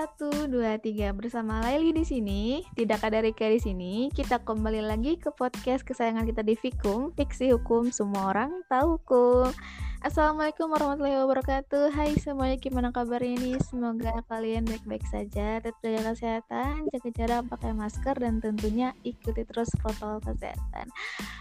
Satu, dua, tiga bersama Laili di sini, tidak ada Rika di sini. Kita kembali lagi ke podcast kesayangan kita di Fikum, Fiksi Hukum. Semua orang tahu hukum. Assalamualaikum warahmatullahi wabarakatuh. Hai semuanya, gimana kabarnya nih? Semoga kalian baik-baik saja. Tetap jaga kesehatan, jaga jarak, pakai masker, dan tentunya ikuti terus protokol kesehatan.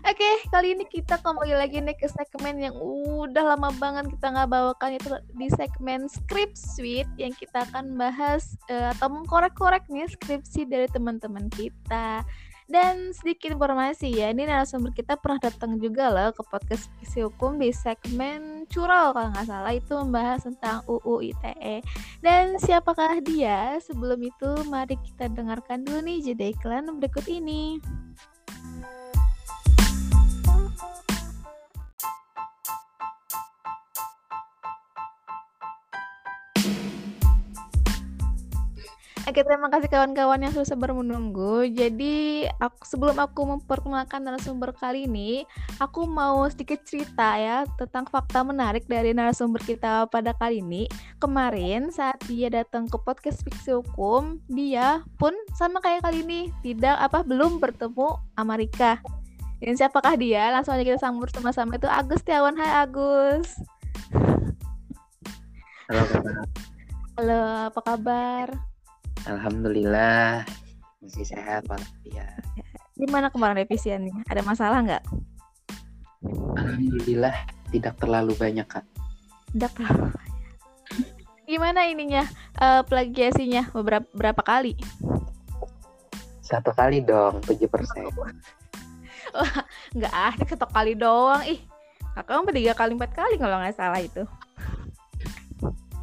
Oke, kali ini kita kembali lagi nih ke segmen yang udah lama banget kita nggak bawakan itu di segmen script suite yang kita akan bahas uh, atau mengkorek-korek nih skripsi dari teman-teman kita. Dan sedikit informasi ya, ini narasumber kita pernah datang juga loh ke podcast Kisi Hukum di segmen Curol kalau nggak salah itu membahas tentang UU ITE. Dan siapakah dia? Sebelum itu mari kita dengarkan dulu nih jeda iklan berikut ini. Oke, terima kasih kawan-kawan yang sudah sabar menunggu. Jadi, aku, sebelum aku memperkenalkan narasumber kali ini, aku mau sedikit cerita ya tentang fakta menarik dari narasumber kita pada kali ini. Kemarin saat dia datang ke podcast Fiksi Hukum, dia pun sama kayak kali ini, tidak apa belum bertemu Amerika. Dan siapakah dia? Langsung aja kita sambut sama-sama itu Agus Tiawan. Hai Agus. Halo, Halo, apa kabar? Alhamdulillah masih sehat ya. Gimana kemarin revisiannya? Ada masalah nggak? Alhamdulillah tidak terlalu banyak kak. Tidak terlalu banyak. Gimana ininya uh, plagiasinya beberapa berapa kali? Satu kali dong, tujuh persen. Wah, nggak ah, satu kali doang. Ih, kakak tiga kali empat kali kalau nggak salah itu.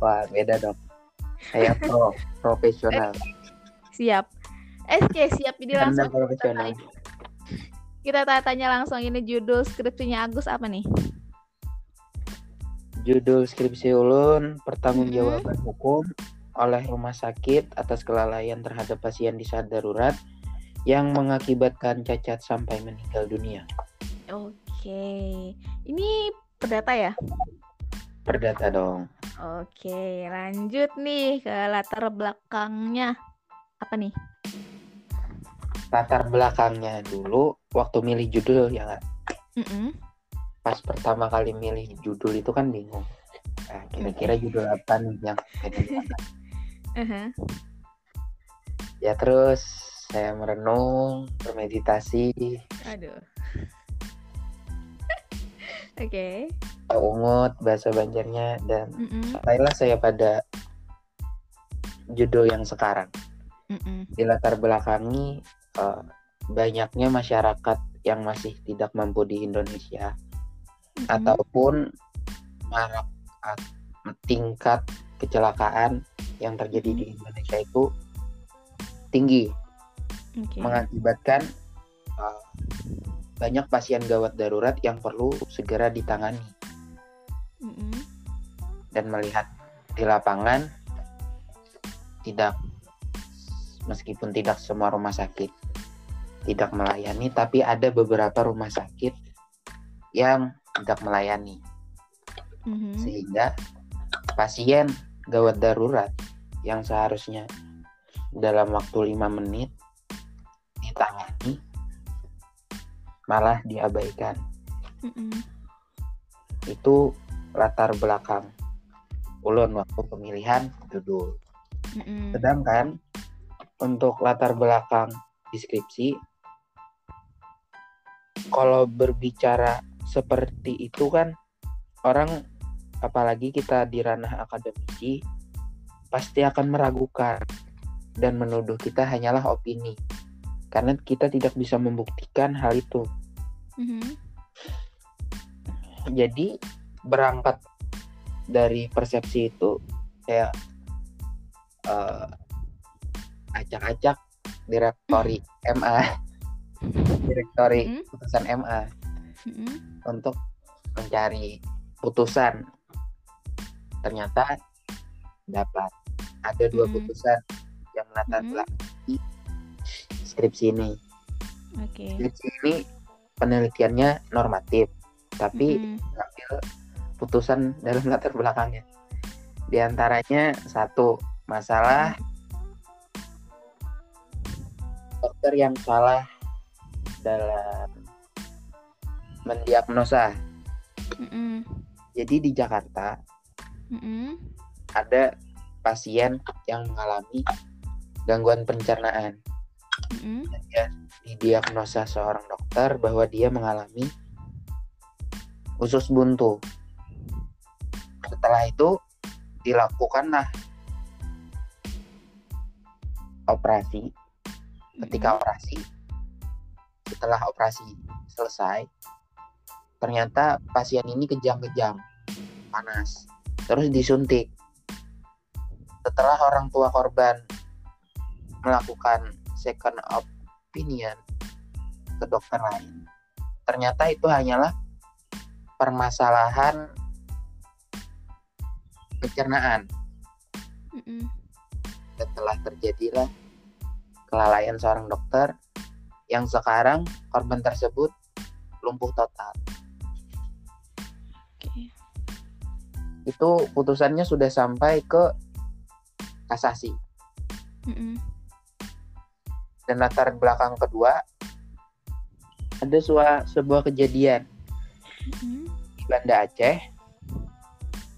Wah, beda dong. Kayak pro, profesional. Siap. Eh, oke, siap ini langsung. profesional. Kita tanya langsung ini judul skripsinya Agus apa nih? Judul skripsi ulun pertanggungjawaban hmm. hukum oleh rumah sakit atas kelalaian terhadap pasien di saat darurat yang mengakibatkan cacat sampai meninggal dunia. Oke, ini perdata ya? Perdata dong. Oke, lanjut nih ke latar belakangnya. Apa nih? Latar belakangnya dulu waktu milih judul ya nggak? Mm -mm. Pas pertama kali milih judul itu kan bingung. Nah, kira-kira okay. judul apa nih yang uh -huh. Ya terus saya merenung, bermeditasi. Aduh. Oke. okay ungut bahasa Banjarnya dan mm -mm. sampailah saya pada judul yang sekarang mm -mm. di latar belakangi uh, banyaknya masyarakat yang masih tidak mampu di Indonesia mm -hmm. ataupun marak tingkat kecelakaan yang terjadi mm -hmm. di Indonesia itu tinggi okay. mengakibatkan uh, banyak pasien gawat darurat yang perlu segera ditangani mm-hmm. dan melihat di lapangan tidak meskipun tidak semua rumah sakit tidak melayani tapi ada beberapa rumah sakit yang tidak melayani mm-hmm. sehingga pasien gawat darurat yang seharusnya dalam waktu lima menit ditangani malah diabaikan mm-hmm. itu latar belakang ulun waktu pemilihan judul. Mm-hmm. Sedangkan untuk latar belakang deskripsi, kalau berbicara seperti itu kan orang apalagi kita di ranah akademisi pasti akan meragukan dan menuduh kita hanyalah opini karena kita tidak bisa membuktikan hal itu. Mm-hmm. Jadi berangkat dari persepsi itu kayak uh, acak-acak direktori mm. MA direktori mm. putusan MA mm. untuk mencari putusan ternyata dapat ada dua mm. putusan yang menata mm. belakang skripsi ini okay. skripsi ini penelitiannya normatif tapi mm. ambil putusan dalam latar belakangnya. Di antaranya satu masalah dokter yang salah dalam mendiagnosa. Mm -mm. Jadi di Jakarta mm -mm. ada pasien yang mengalami gangguan pencernaan. Mm -mm. Ya, didiagnosa seorang dokter bahwa dia mengalami usus buntu. Setelah itu dilakukanlah operasi. Ketika operasi, setelah operasi selesai, ternyata pasien ini kejang-kejang, panas, terus disuntik. Setelah orang tua korban melakukan second opinion ke dokter lain, ternyata itu hanyalah permasalahan pencernaan. Mm -mm. Setelah terjadilah kelalaian seorang dokter yang sekarang korban tersebut lumpuh total. Okay. Itu putusannya sudah sampai ke kasasi. Mm -mm. Dan latar belakang kedua ada sebuah kejadian mm -hmm. di Banda Aceh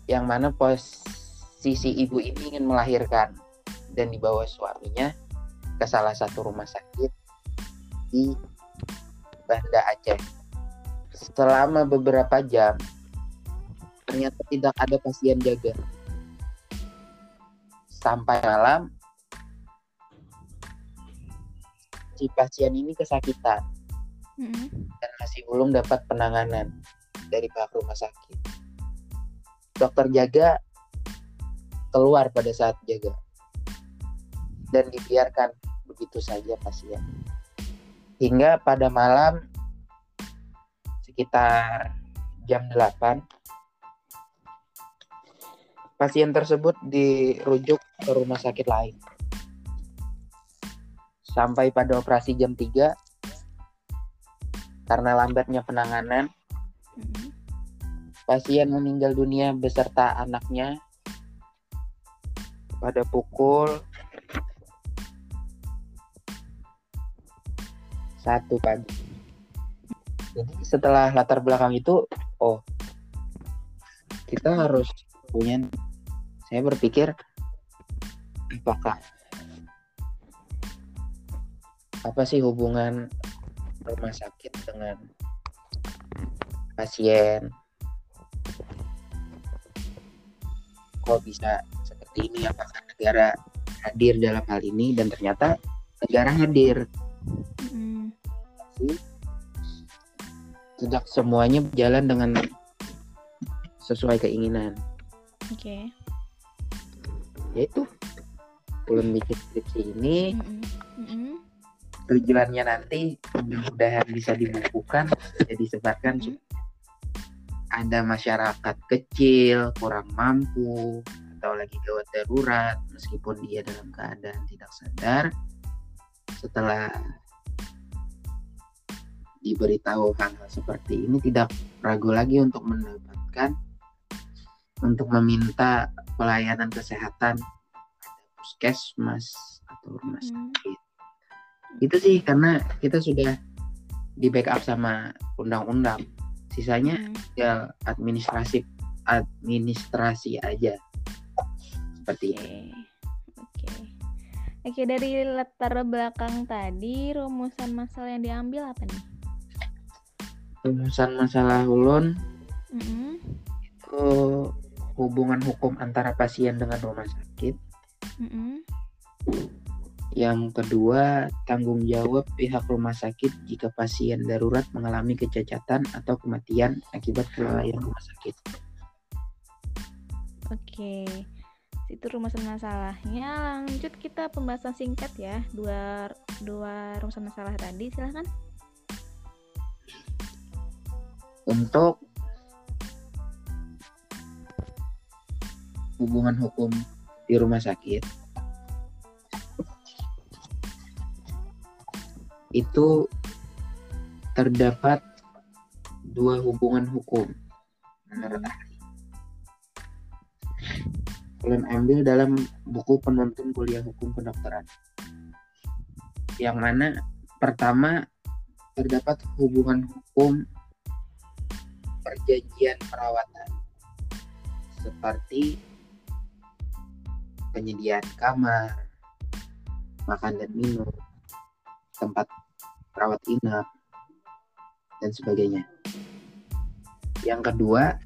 yang mana posisi ibu ini ingin melahirkan dan dibawa suaminya ke salah satu rumah sakit di Banda Aceh. Selama beberapa jam, ternyata tidak ada pasien jaga. Sampai malam, si pasien ini kesakitan mm-hmm. dan masih belum dapat penanganan dari pihak rumah sakit dokter jaga keluar pada saat jaga. Dan dibiarkan begitu saja pasien. Hingga pada malam sekitar jam 8 pasien tersebut dirujuk ke rumah sakit lain. Sampai pada operasi jam 3 karena lambatnya penanganan Pasien meninggal dunia beserta anaknya pada pukul satu pagi. Jadi setelah latar belakang itu, oh kita harus punya. Saya berpikir apakah apa sih hubungan rumah sakit dengan pasien kok bisa seperti ini apakah negara hadir dalam hal ini dan ternyata negara hadir mm. tidak semuanya berjalan dengan sesuai keinginan oke okay. yaitu belum bikin skripsi ini mm -hmm. tujuannya nanti mudah-mudahan bisa dibukukan jadi disebarkan mm -hmm ada masyarakat kecil kurang mampu atau lagi gawat darurat meskipun dia dalam keadaan tidak sadar setelah diberitahu hal-hal seperti ini tidak ragu lagi untuk mendapatkan untuk meminta pelayanan kesehatan puskesmas atau rumah hmm. sakit hmm. itu sih karena kita sudah di backup sama undang-undang sisanya hmm. ya administrasi administrasi aja seperti okay. ini oke oke dari latar belakang tadi rumusan masalah yang diambil apa nih rumusan masalah ulun mm-hmm. itu hubungan hukum antara pasien dengan rumah sakit mm-hmm. Yang kedua, tanggung jawab pihak rumah sakit jika pasien darurat mengalami kecacatan atau kematian akibat kelalaian rumah sakit. Oke, itu rumusan masalahnya. Lanjut kita pembahasan singkat ya. Dua dua rumusan masalah tadi, silahkan. Untuk hubungan hukum di rumah sakit, itu terdapat dua hubungan hukum menurut ahli. Kalian ambil dalam buku penuntun kuliah hukum kedokteran. Yang mana pertama terdapat hubungan hukum perjanjian perawatan seperti penyediaan kamar, makan dan minum, tempat rawat inap, dan sebagainya. Yang kedua,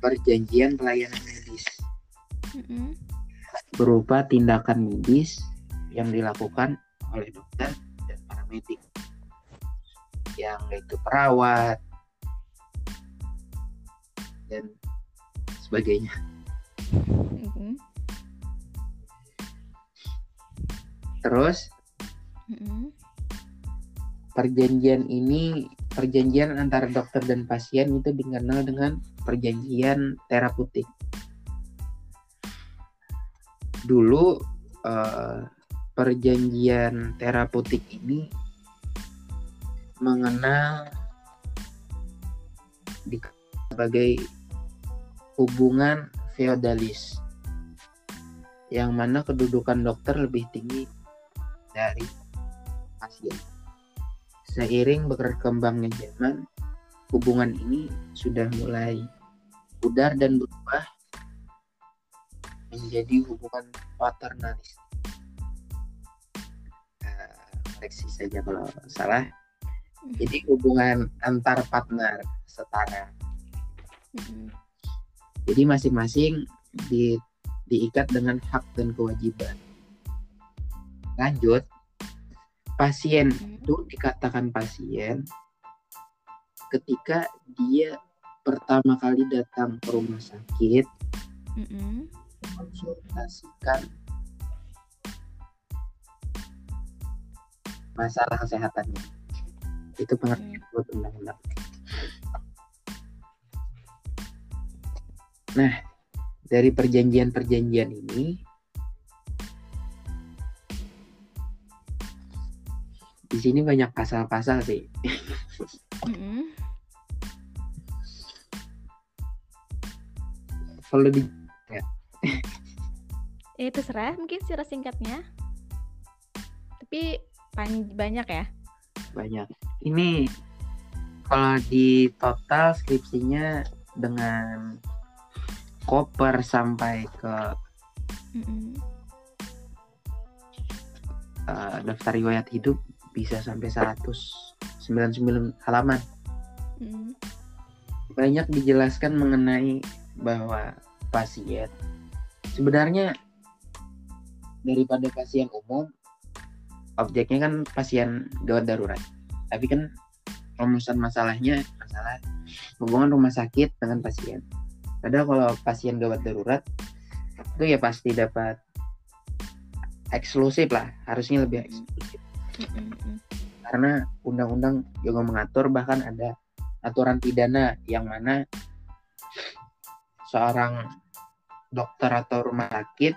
perjanjian pelayanan medis mm-hmm. berupa tindakan medis yang dilakukan oleh dokter dan paramedik yang itu perawat dan sebagainya. Mm-hmm. Terus mm-hmm. perjanjian ini perjanjian antara dokter dan pasien itu dikenal dengan perjanjian terapeutik. Dulu uh, perjanjian terapeutik ini mengenal di sebagai hubungan feodalis yang mana kedudukan dokter lebih tinggi dari pasien. Seiring berkembangnya zaman, hubungan ini sudah mulai pudar dan berubah menjadi hubungan paternalis. Nah, koreksi saja kalau salah. Jadi hubungan antar partner setara. Jadi masing-masing di, diikat dengan hak dan kewajiban. Lanjut, pasien itu dikatakan pasien ketika dia pertama kali datang ke rumah sakit mm-hmm. konsultasikan masalah kesehatannya itu pengertian mm. buat undang-undang nah dari perjanjian-perjanjian ini sini banyak pasal-pasal sih mm-hmm. kalau di ya. eh terserah mungkin secara singkatnya tapi banyak ya banyak ini kalau di total skripsinya dengan koper sampai ke mm -hmm. uh, daftar riwayat hidup bisa sampai 199 halaman. Mm. banyak dijelaskan mengenai bahwa pasien sebenarnya daripada pasien umum objeknya kan pasien gawat darurat. Tapi kan rumusan masalahnya masalah hubungan rumah sakit dengan pasien. Padahal kalau pasien gawat darurat itu ya pasti dapat eksklusif lah. Harusnya lebih eksklusif karena undang-undang juga mengatur bahkan ada aturan pidana yang mana seorang dokter atau rumah sakit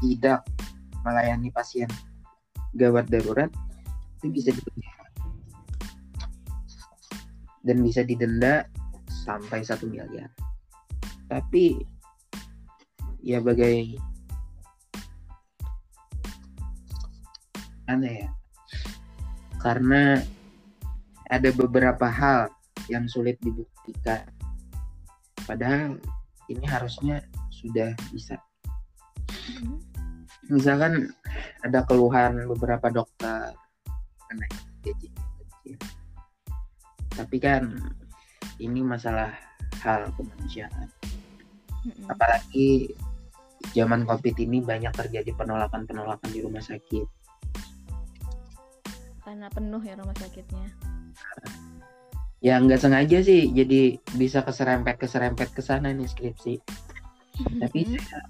tidak melayani pasien gawat darurat itu bisa dipenjara dan bisa didenda sampai satu miliar. Tapi ya bagai aneh ya. Karena ada beberapa hal yang sulit dibuktikan. Padahal ini harusnya sudah bisa. Mm-hmm. misalkan ada keluhan beberapa dokter mengenai gaji kecil. Tapi kan ini masalah hal kemanusiaan. Mm-hmm. apalagi zaman covid ini banyak terjadi penolakan-penolakan di rumah sakit karena penuh ya rumah sakitnya ya nggak sengaja sih jadi bisa keserempet keserempet ke sana nih skripsi tapi mm-hmm. saya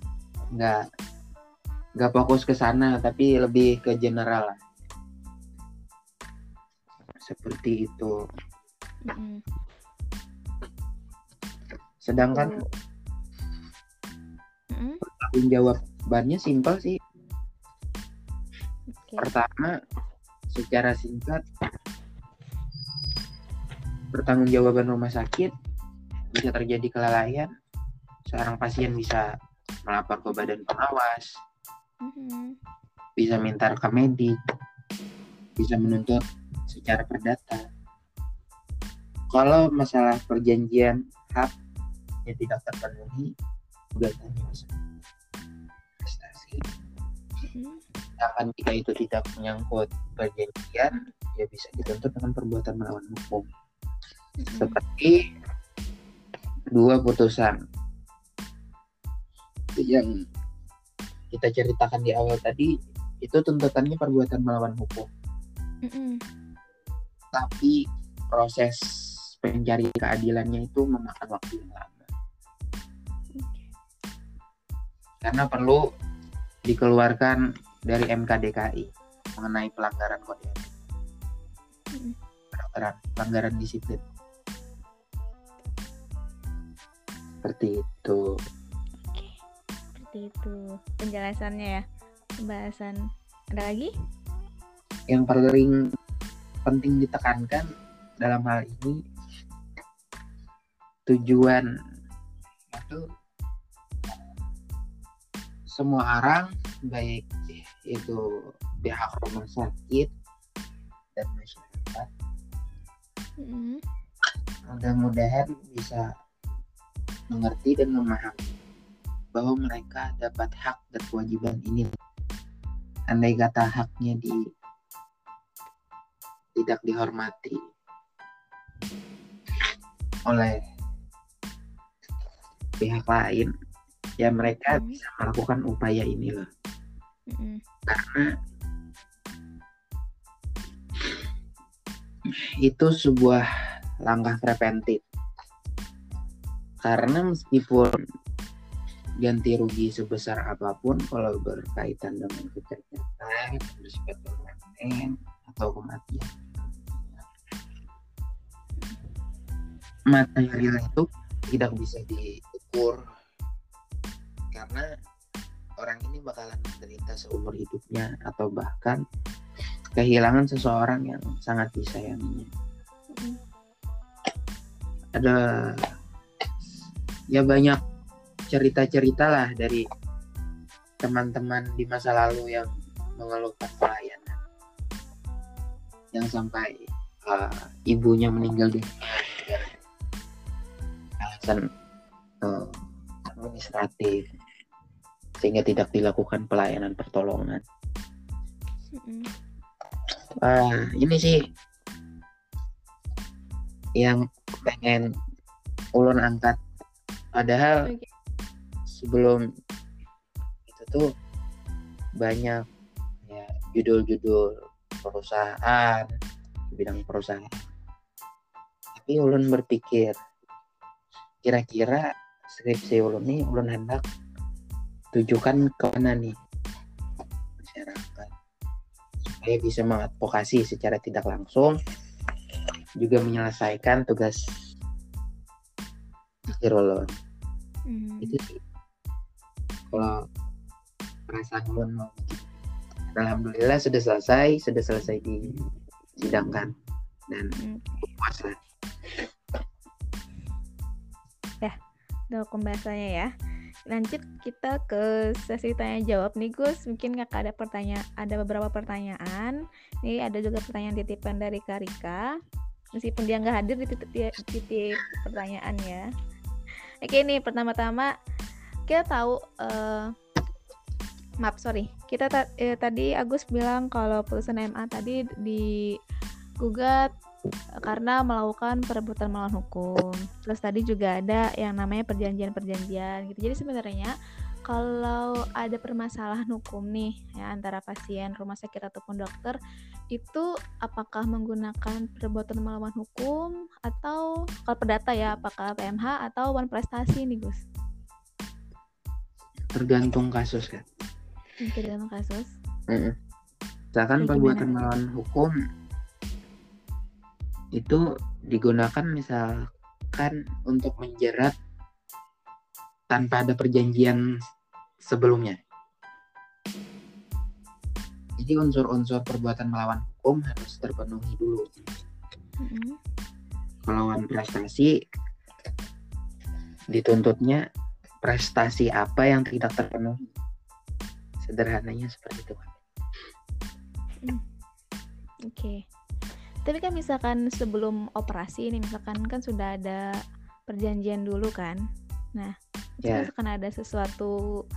nggak nggak fokus ke sana tapi lebih ke general lah seperti itu mm-hmm. sedangkan mm-hmm. jawabannya simpel sih okay. pertama secara singkat pertanggungjawaban rumah sakit bisa terjadi kelalaian seorang pasien bisa melapor ke badan pengawas mm-hmm. bisa minta rekam medik, bisa menuntut secara perdata. Kalau masalah perjanjian hak yang tidak terpenuhi, gugatannya bisa prestasi. Sedangkan jika itu tidak menyangkut perjanjian, ya bisa dituntut dengan perbuatan melawan hukum. Seperti dua putusan yang kita ceritakan di awal tadi itu tuntutannya perbuatan melawan hukum. Mm-hmm. Tapi proses pencari keadilannya itu memakan waktu yang lama. Karena perlu dikeluarkan dari MKDKI mengenai pelanggaran kode etik. Pelanggaran, pelanggaran disiplin. Seperti itu. Oke. Seperti itu penjelasannya ya. Pembahasan ada lagi? Yang paling penting ditekankan dalam hal ini tujuan itu semua orang baik itu pihak rumah sakit dan masyarakat mm-hmm. mudah-mudahan bisa mengerti dan memahami bahwa mereka dapat hak dan kewajiban ini andai kata haknya di tidak dihormati oleh pihak lain ya mereka mm. bisa melakukan upaya ini karena itu sebuah langkah preventif. Karena meskipun ganti rugi sebesar apa pun kalau berkaitan dengan kecacatan bersifat permanen atau kematian. Material itu tidak bisa diukur. Karena orang ini bakalan menderita seumur hidupnya atau bahkan kehilangan seseorang yang sangat disayanginya. Ada ya banyak cerita-cerita lah dari teman-teman di masa lalu yang mengeluhkan pelayanan yang sampai uh, ibunya meninggal dunia alasan uh, administratif sehingga tidak dilakukan pelayanan pertolongan. Mm-hmm. Uh, ini sih yang pengen ulun angkat padahal okay. sebelum itu tuh banyak ya judul-judul perusahaan bidang perusahaan tapi ulun berpikir kira-kira skripsi ulun nih ulun hendak tujukan ke mana nih? Masyarakat. Supaya bisa mengadvokasi secara tidak langsung juga menyelesaikan tugas akhir ulun hmm. itu sih. Kalau perasaan mau alhamdulillah sudah selesai sudah selesai disidangkan. Dan hmm. puas lah. Ya udah pembahasannya ya lanjut kita ke sesi tanya jawab nih Gus. Mungkin kakak ada pertanyaan ada beberapa pertanyaan. Ini ada juga pertanyaan titipan dari Karika meskipun dia nggak hadir di titip, pertanyaan ya oke nih pertama-tama kita tahu uh, maaf sorry. Kita ta eh, tadi Agus bilang kalau putusan MA tadi digugat karena melakukan perebutan melawan hukum. Terus tadi juga ada yang namanya perjanjian-perjanjian gitu. Jadi sebenarnya kalau ada permasalahan hukum nih ya antara pasien, rumah sakit ataupun dokter itu apakah menggunakan perbuatan melawan hukum atau kalau perdata ya apakah PMH atau one prestasi nih Gus? Tergantung kasus kan dalam kasus mm misalkan perbuatan melawan hukum itu digunakan misalkan untuk menjerat tanpa ada perjanjian sebelumnya jadi unsur-unsur perbuatan melawan hukum harus terpenuhi dulu mm-hmm. melawan prestasi dituntutnya prestasi apa yang tidak terpenuhi sederhananya seperti itu Oke. Okay. Tapi kan misalkan sebelum operasi ini misalkan kan sudah ada perjanjian dulu kan. Nah, yeah. misalkan ada sesuatu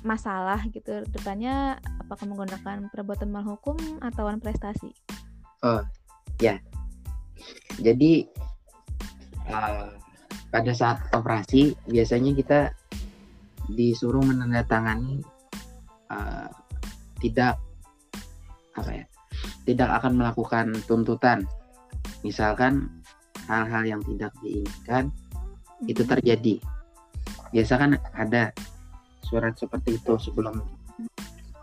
masalah gitu depannya apakah menggunakan perbuatan malhukum atau prestasi? Oh, ya. Jadi uh, pada saat operasi biasanya kita disuruh menandatangani uh, tidak apa ya tidak akan melakukan tuntutan misalkan hal-hal yang tidak diinginkan itu mm-hmm. terjadi biasa kan ada surat seperti itu sebelum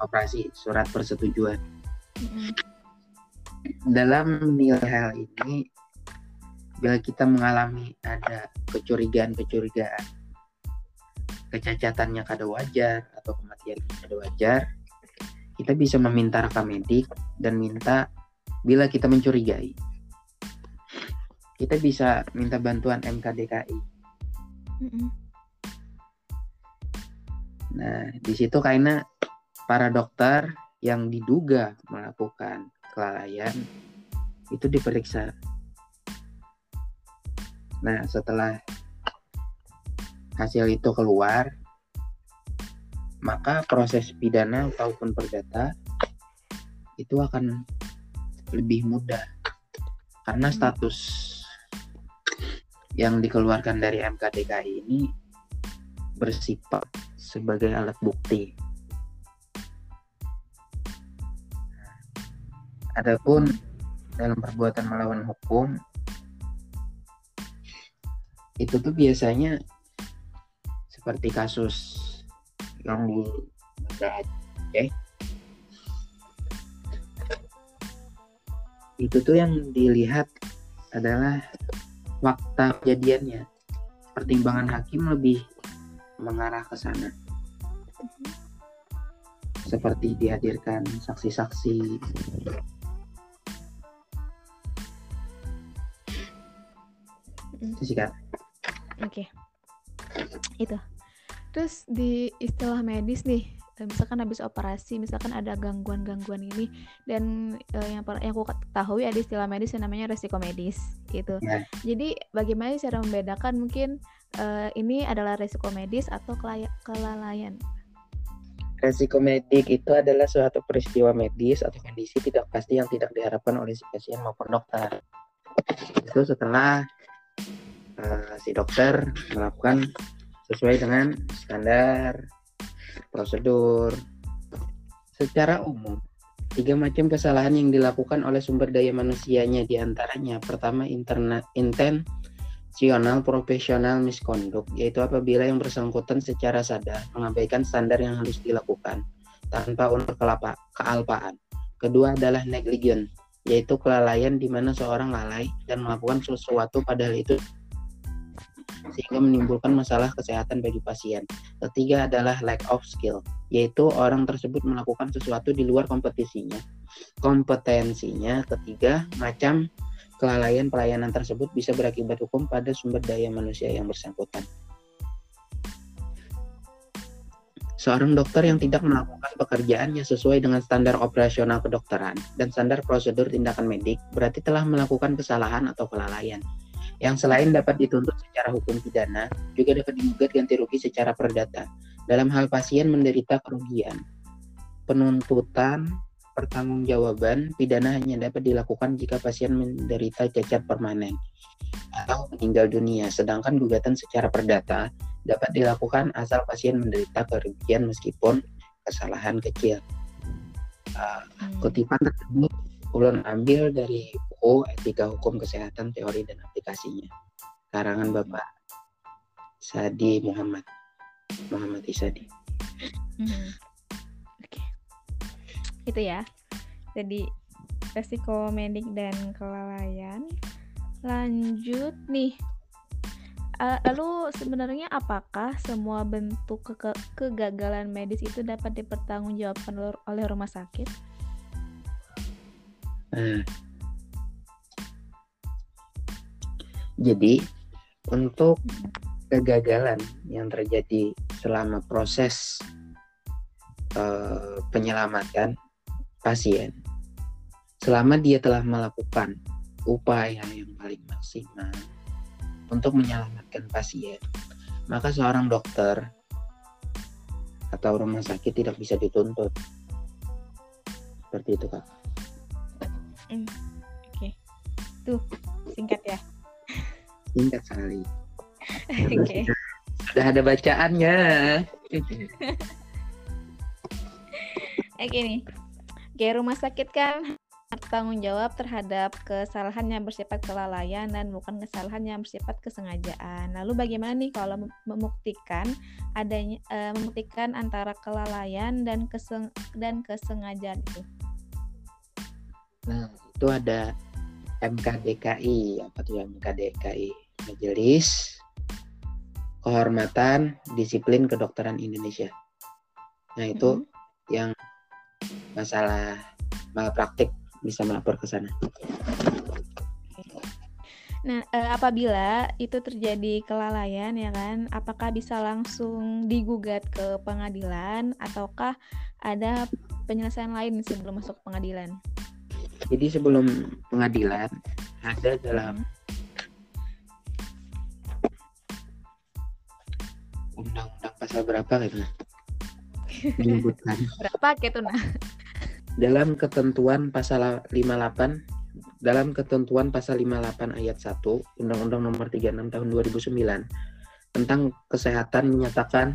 operasi surat persetujuan mm-hmm. dalam nilai hal ini bila kita mengalami ada kecurigaan-kecurigaan kecacatannya kada wajar atau kematian kada wajar kita bisa meminta rekam medik dan minta bila kita mencurigai kita bisa minta bantuan MKDKI. Nah, di situ karena para dokter yang diduga melakukan kelalaian itu diperiksa. Nah, setelah hasil itu keluar, maka proses pidana ataupun perdata itu akan lebih mudah karena status yang dikeluarkan dari MKDKI ini bersifat sebagai alat bukti. Adapun dalam perbuatan melawan hukum itu tuh biasanya seperti kasus yang di Banda Aceh itu tuh yang dilihat adalah fakta kejadiannya. Pertimbangan hakim lebih mengarah ke sana. Seperti dihadirkan saksi-saksi. Sih oke. Okay. itu terus di istilah medis nih eh, misalkan habis operasi misalkan ada gangguan-gangguan ini dan uh, yang yang aku ketahui ada istilah medis yang namanya resiko medis gitu ya. jadi bagaimana cara membedakan mungkin uh, ini adalah resiko medis atau kelalaian Resiko medik itu adalah suatu peristiwa medis atau kondisi tidak pasti yang tidak diharapkan oleh si pasien maupun dokter. Itu setelah uh, si dokter melakukan sesuai dengan standar prosedur. Secara umum tiga macam kesalahan yang dilakukan oleh sumber daya manusianya di antaranya pertama internet intensional profesional misconduct yaitu apabila yang bersangkutan secara sadar mengabaikan standar yang harus dilakukan tanpa unsur kealpaan. Kedua adalah negligent yaitu kelalaian di mana seorang lalai dan melakukan sesuatu padahal itu sehingga menimbulkan masalah kesehatan bagi pasien. Ketiga adalah lack of skill, yaitu orang tersebut melakukan sesuatu di luar kompetisinya. Kompetensinya. Ketiga, macam kelalaian pelayanan tersebut bisa berakibat hukum pada sumber daya manusia yang bersangkutan. Seorang dokter yang tidak melakukan pekerjaannya sesuai dengan standar operasional kedokteran dan standar prosedur tindakan medik berarti telah melakukan kesalahan atau kelalaian yang selain dapat dituntut secara hukum pidana, juga dapat digugat ganti rugi secara perdata. Dalam hal pasien menderita kerugian, penuntutan pertanggungjawaban pidana hanya dapat dilakukan jika pasien menderita cacat permanen atau meninggal dunia, sedangkan gugatan secara perdata dapat dilakukan asal pasien menderita kerugian meskipun kesalahan kecil. Uh, kutipan tersebut ulun ambil dari buku Etika Hukum Kesehatan Teori dan Aplikasinya karangan Bapak Sadi Muhammad Muhammad Isadi. Hmm. Oke, okay. itu ya. Jadi resiko medik dan kelalaian. Lanjut nih. Uh, lalu sebenarnya apakah semua bentuk ke kegagalan medis itu dapat dipertanggungjawabkan oleh rumah sakit? Nah, jadi untuk kegagalan yang terjadi selama proses uh, penyelamatan pasien selama dia telah melakukan upaya yang paling maksimal untuk menyelamatkan pasien, maka seorang dokter atau rumah sakit tidak bisa dituntut. Seperti itu, Kak. Tuh, singkat ya. Singkat sekali. Oke. okay. Sudah ada bacaannya. Oke nih. Kayak rumah sakit kan tanggung jawab terhadap kesalahan yang bersifat kelalaian dan bukan kesalahan yang bersifat kesengajaan. Lalu bagaimana nih kalau membuktikan adanya e, membuktikan antara kelalaian dan keseng dan kesengajaan itu? Nah, itu ada MKDKI, apa tuh MKDKI? Majelis Kehormatan Disiplin Kedokteran Indonesia. Nah, itu -hmm. yang masalah malpraktik bisa melapor ke sana. Nah, eh, apabila itu terjadi kelalaian ya kan, apakah bisa langsung digugat ke pengadilan ataukah ada penyelesaian lain sebelum masuk pengadilan? Jadi sebelum pengadilan ada dalam undang-undang pasal berapa gitu menyebutkan. Berapa gitu nah dalam ketentuan pasal 58 dalam ketentuan pasal 58 ayat 1 Undang-Undang Nomor 36 Tahun 2009 tentang kesehatan menyatakan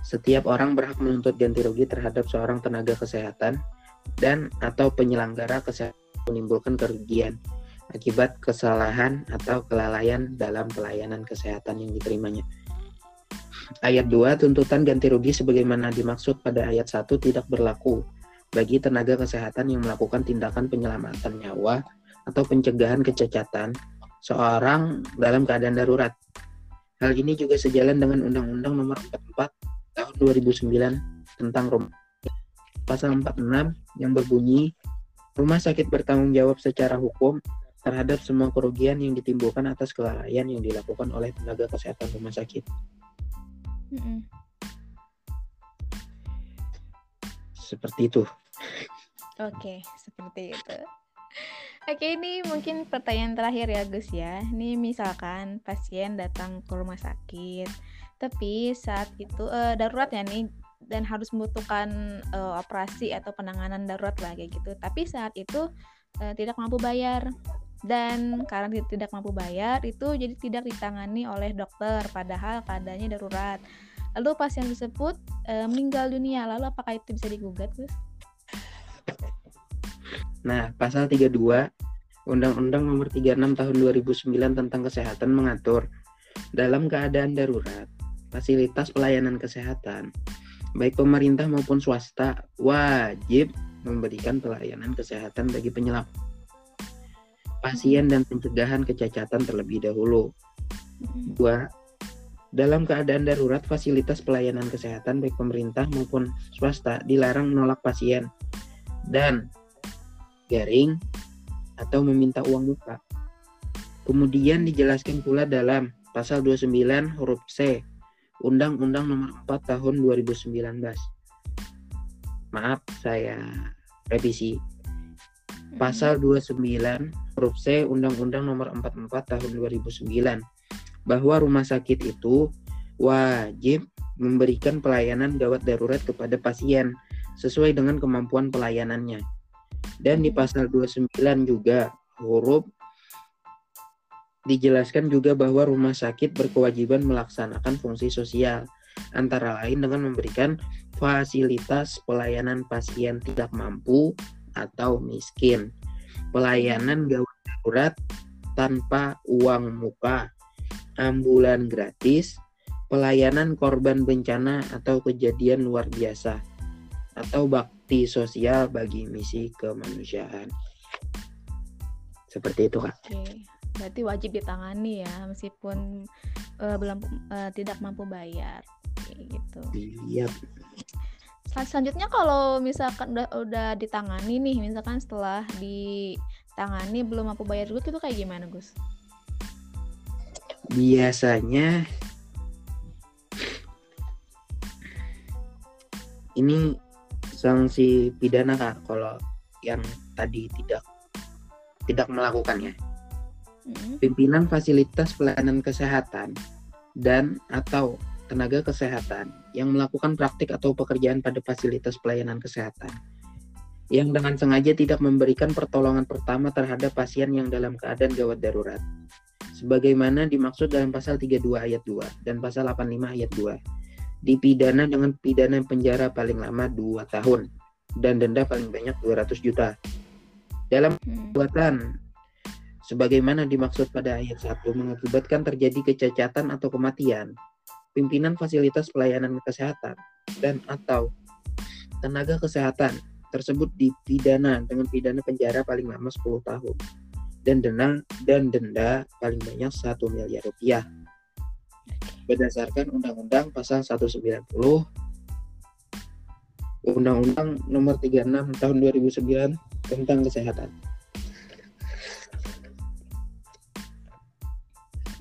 setiap orang berhak menuntut ganti rugi terhadap seorang tenaga kesehatan dan atau penyelenggara kesehatan menimbulkan kerugian akibat kesalahan atau kelalaian dalam pelayanan kesehatan yang diterimanya. Ayat 2, tuntutan ganti rugi sebagaimana dimaksud pada ayat 1 tidak berlaku bagi tenaga kesehatan yang melakukan tindakan penyelamatan nyawa atau pencegahan kecacatan seorang dalam keadaan darurat. Hal ini juga sejalan dengan Undang-Undang Nomor 44 Tahun 2009 tentang rumah pasal 46 yang berbunyi rumah sakit bertanggung jawab secara hukum terhadap semua kerugian yang ditimbulkan atas kelalaian yang dilakukan oleh tenaga kesehatan rumah sakit. Mm -mm. seperti itu. Oke, seperti itu. Oke, ini mungkin pertanyaan terakhir ya, Gus ya. Ini misalkan pasien datang ke rumah sakit, tapi saat itu uh, darurat ya nih dan harus membutuhkan uh, operasi atau penanganan darurat lah kayak gitu. Tapi saat itu uh, tidak mampu bayar dan karena tidak mampu bayar itu jadi tidak ditangani oleh dokter padahal keadaannya darurat. Lalu pasien tersebut e, meninggal dunia. Lalu apakah itu bisa digugat, Gus? Nah, pasal 32 Undang-Undang Nomor 36 Tahun 2009 tentang Kesehatan mengatur dalam keadaan darurat, fasilitas pelayanan kesehatan baik pemerintah maupun swasta wajib memberikan pelayanan kesehatan bagi penyelam pasien dan pencegahan kecacatan terlebih dahulu. Dua, dalam keadaan darurat, fasilitas pelayanan kesehatan baik pemerintah maupun swasta dilarang menolak pasien dan garing atau meminta uang muka. Kemudian dijelaskan pula dalam pasal 29 huruf C Undang-Undang Nomor 4 Tahun 2019. Maaf, saya revisi. Pasal 29 huruf C Undang-Undang Nomor 44 Tahun 2009 bahwa rumah sakit itu wajib memberikan pelayanan gawat darurat kepada pasien sesuai dengan kemampuan pelayanannya. Dan di pasal 29 juga huruf dijelaskan juga bahwa rumah sakit berkewajiban melaksanakan fungsi sosial antara lain dengan memberikan fasilitas pelayanan pasien tidak mampu atau miskin, pelayanan gawat darurat tanpa uang muka, ambulan gratis, pelayanan korban bencana atau kejadian luar biasa, atau bakti sosial bagi misi kemanusiaan. Seperti itu, Kak. Oke. Berarti wajib ditangani ya meskipun uh, belum uh, tidak mampu bayar. gitu. Iya. Sel selanjutnya kalau misalkan udah udah ditangani nih, misalkan setelah ditangani belum mampu bayar dulu itu kayak gimana, Gus? biasanya ini sanksi pidana kak kalau yang tadi tidak tidak melakukannya. Hmm. Pimpinan fasilitas pelayanan kesehatan dan atau tenaga kesehatan yang melakukan praktik atau pekerjaan pada fasilitas pelayanan kesehatan. Yang dengan sengaja tidak memberikan pertolongan pertama terhadap pasien yang dalam keadaan gawat darurat. Sebagaimana dimaksud dalam pasal 32 ayat 2 dan pasal 85 ayat 2 dipidana dengan pidana penjara paling lama 2 tahun dan denda paling banyak 200 juta. Dalam perbuatan sebagaimana dimaksud pada ayat 1 mengakibatkan terjadi kecacatan atau kematian pimpinan fasilitas pelayanan kesehatan dan atau tenaga kesehatan tersebut dipidana dengan pidana penjara paling lama 10 tahun dan denda dan denda paling banyak 1 miliar rupiah berdasarkan Undang-Undang Pasal 190 Undang-Undang Nomor 36 Tahun 2009 tentang kesehatan.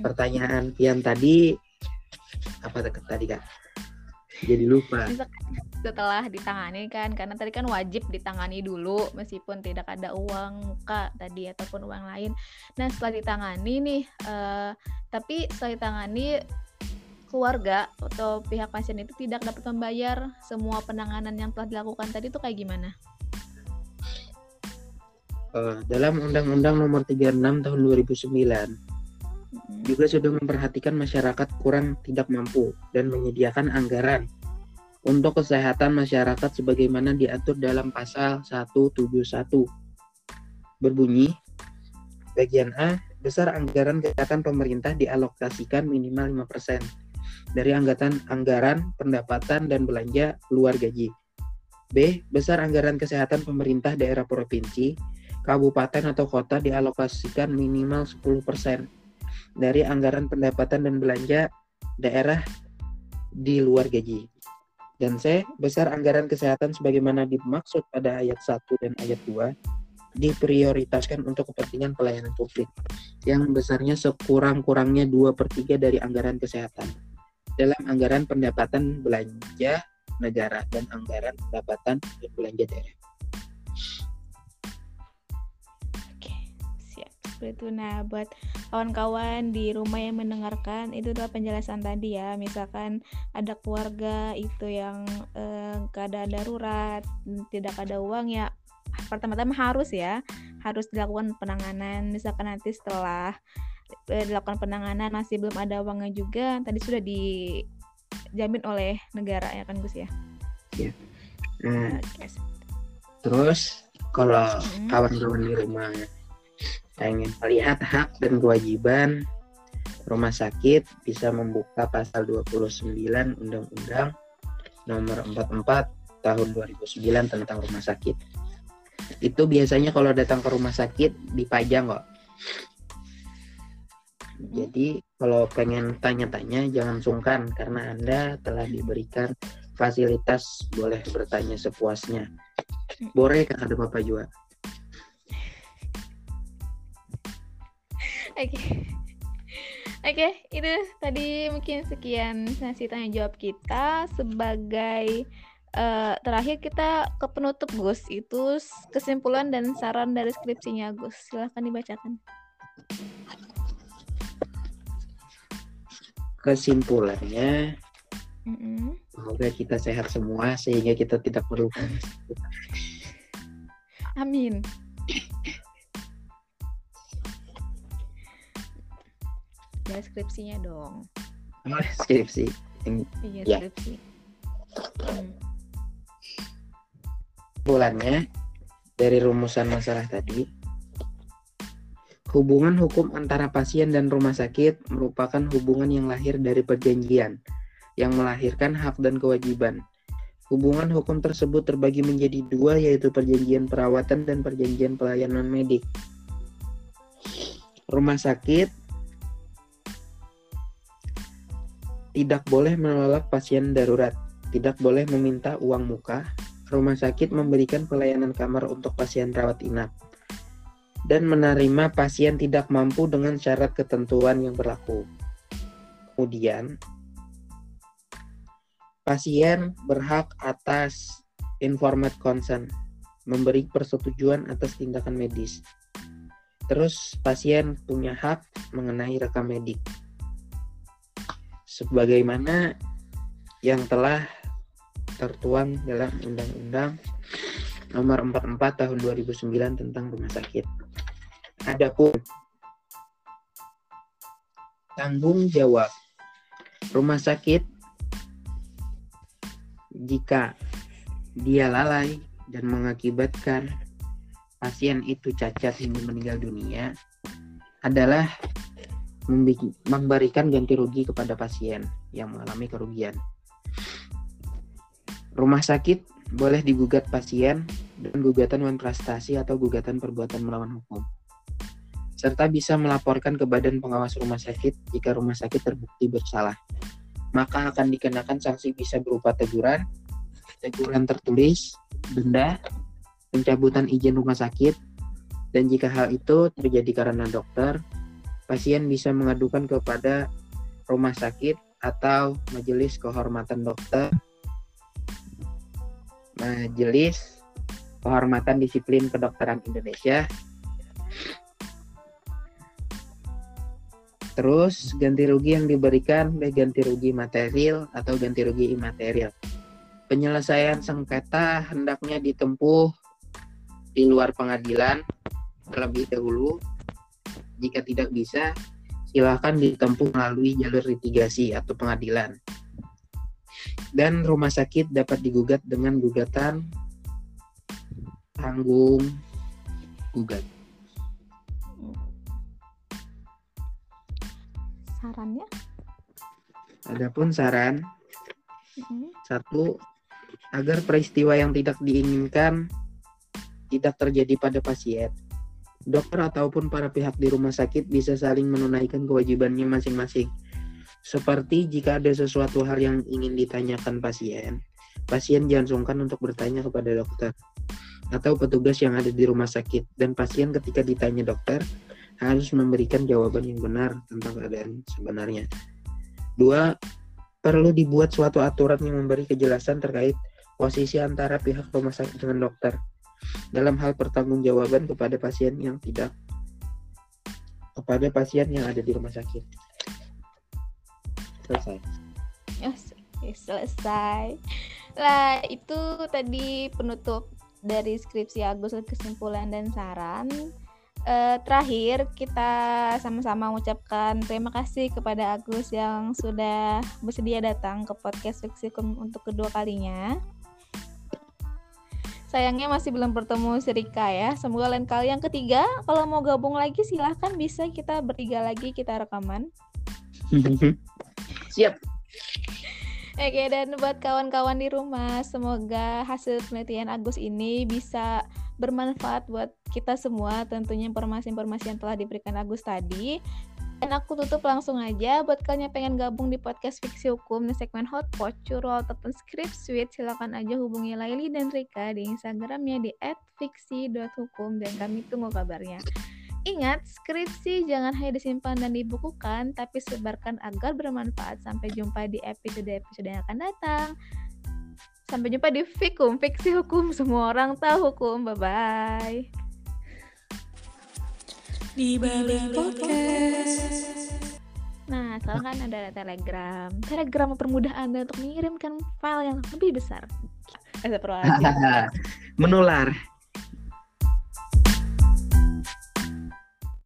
Pertanyaan Pian tadi apa tadi kak? Jadi lupa setelah ditangani kan karena tadi kan wajib ditangani dulu meskipun tidak ada uang muka tadi ataupun uang lain nah setelah ditangani nih uh, tapi setelah ditangani keluarga atau pihak pasien itu tidak dapat membayar semua penanganan yang telah dilakukan tadi itu kayak gimana? Uh, dalam Undang-Undang Nomor 36 Tahun 2009 hmm. Juga sudah memperhatikan masyarakat kurang tidak mampu dan menyediakan anggaran untuk kesehatan masyarakat sebagaimana diatur dalam pasal 171. Berbunyi, bagian A, besar anggaran kesehatan pemerintah dialokasikan minimal 5% dari anggaran anggaran pendapatan dan belanja luar gaji. B. Besar anggaran kesehatan pemerintah daerah provinsi, kabupaten atau kota dialokasikan minimal 10% dari anggaran pendapatan dan belanja daerah di luar gaji. Dan C, besar anggaran kesehatan sebagaimana dimaksud pada ayat 1 dan ayat 2 diprioritaskan untuk kepentingan pelayanan publik yang besarnya sekurang-kurangnya 2 per 3 dari anggaran kesehatan dalam anggaran pendapatan belanja negara dan anggaran pendapatan dan belanja daerah. Seperti itu. Nah, buat kawan-kawan di rumah yang mendengarkan itu adalah penjelasan tadi ya. Misalkan ada keluarga itu yang eh, keadaan darurat, tidak ada uang ya pertama-tama harus ya, harus dilakukan penanganan. Misalkan nanti setelah eh, dilakukan penanganan masih belum ada uangnya juga, tadi sudah dijamin oleh negara ya kan Gus ya. Iya. Nah, okay. Terus kalau kawan-kawan di rumah ingin melihat hak dan kewajiban rumah sakit bisa membuka pasal 29 Undang-Undang nomor 44 tahun 2009 tentang rumah sakit. Itu biasanya kalau datang ke rumah sakit dipajang kok. Jadi kalau pengen tanya-tanya jangan sungkan karena Anda telah diberikan fasilitas boleh bertanya sepuasnya. Boleh kata Bapak juga. Oke. Okay. Oke, okay, itu tadi mungkin sekian sesi tanya jawab kita sebagai uh, terakhir kita ke penutup Gus itu kesimpulan dan saran dari skripsinya Gus silahkan dibacakan kesimpulannya mm -hmm. semoga kita sehat semua sehingga kita tidak perlu amin Ya skripsinya dong. Skripsi. Iya ya. skripsi. Hmm. Bulannya dari rumusan masalah tadi, hubungan hukum antara pasien dan rumah sakit merupakan hubungan yang lahir dari perjanjian yang melahirkan hak dan kewajiban. Hubungan hukum tersebut terbagi menjadi dua yaitu perjanjian perawatan dan perjanjian pelayanan medik. Rumah sakit tidak boleh menolak pasien darurat, tidak boleh meminta uang muka, rumah sakit memberikan pelayanan kamar untuk pasien rawat inap, dan menerima pasien tidak mampu dengan syarat ketentuan yang berlaku. Kemudian, pasien berhak atas informed consent, memberi persetujuan atas tindakan medis. Terus pasien punya hak mengenai rekam medik. Sebagaimana yang telah tertuang dalam Undang-Undang Nomor 44 Tahun 2009 tentang rumah sakit. Adapun tanggung jawab rumah sakit jika dia lalai dan mengakibatkan pasien itu cacat hingga meninggal dunia adalah memberikan ganti rugi kepada pasien yang mengalami kerugian. Rumah sakit boleh digugat pasien dengan gugatan prestasi atau gugatan perbuatan melawan hukum. Serta bisa melaporkan ke Badan Pengawas Rumah Sakit jika rumah sakit terbukti bersalah. Maka akan dikenakan sanksi bisa berupa teguran, teguran tertulis, denda, pencabutan izin rumah sakit, dan jika hal itu terjadi karena dokter, pasien bisa mengadukan kepada rumah sakit atau majelis kehormatan dokter, majelis kehormatan disiplin kedokteran Indonesia, Terus ganti rugi yang diberikan baik ganti rugi material atau ganti rugi imaterial. Penyelesaian sengketa hendaknya ditempuh di luar pengadilan terlebih dahulu. Jika tidak bisa, silakan ditempuh melalui jalur litigasi atau pengadilan. Dan rumah sakit dapat digugat dengan gugatan tanggung gugat. Sarannya? Adapun saran, mm-hmm. satu agar peristiwa yang tidak diinginkan tidak terjadi pada pasien. Dokter ataupun para pihak di rumah sakit bisa saling menunaikan kewajibannya masing-masing. Seperti jika ada sesuatu hal yang ingin ditanyakan pasien, pasien jangan sungkan untuk bertanya kepada dokter atau petugas yang ada di rumah sakit dan pasien ketika ditanya dokter harus memberikan jawaban yang benar tentang keadaan sebenarnya. Dua, perlu dibuat suatu aturan yang memberi kejelasan terkait posisi antara pihak rumah sakit dengan dokter dalam hal pertanggungjawaban kepada pasien yang tidak kepada pasien yang ada di rumah sakit. Selesai. Yes, selesai. Lah, itu tadi penutup dari skripsi Agus kesimpulan dan saran. Uh, terakhir kita sama-sama mengucapkan terima kasih kepada Agus yang sudah bersedia datang ke podcast Fiksikum untuk kedua kalinya. Sayangnya masih belum bertemu si Rika ya. Semoga lain kali yang ketiga kalau mau gabung lagi silahkan bisa kita bertiga lagi kita rekaman. Siap. Oke dan buat kawan-kawan di rumah semoga hasil penelitian Agus ini bisa bermanfaat buat kita semua tentunya informasi-informasi yang telah diberikan Agus tadi dan aku tutup langsung aja buat kalian yang pengen gabung di podcast Fiksi Hukum di segmen Hotpot, Curol, ataupun Script Suite silakan aja hubungi Laili dan Rika di Instagramnya di @fiksi.hukum dan kami tunggu kabarnya. Ingat, skripsi jangan hanya disimpan dan dibukukan, tapi sebarkan agar bermanfaat. Sampai jumpa di episode-episode yang akan datang. Sampai jumpa di Fikum, Fiksi Hukum. Semua orang tahu hukum. Bye-bye di balik podcast. Nah, sekarang kan ada Telegram. Telegram mempermudah Anda untuk mengirimkan file yang lebih besar. Menular.